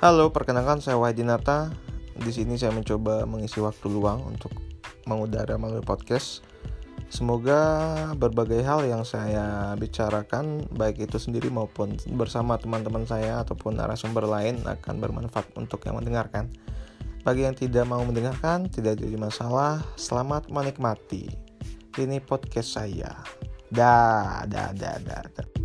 Halo, perkenalkan saya Wahidinata. Di sini saya mencoba mengisi waktu luang untuk mengudara melalui podcast. Semoga berbagai hal yang saya bicarakan, baik itu sendiri maupun bersama teman-teman saya ataupun narasumber lain akan bermanfaat untuk yang mendengarkan. Bagi yang tidak mau mendengarkan, tidak jadi masalah. Selamat menikmati. Ini podcast saya. Dah, dah, dah, dah. dah.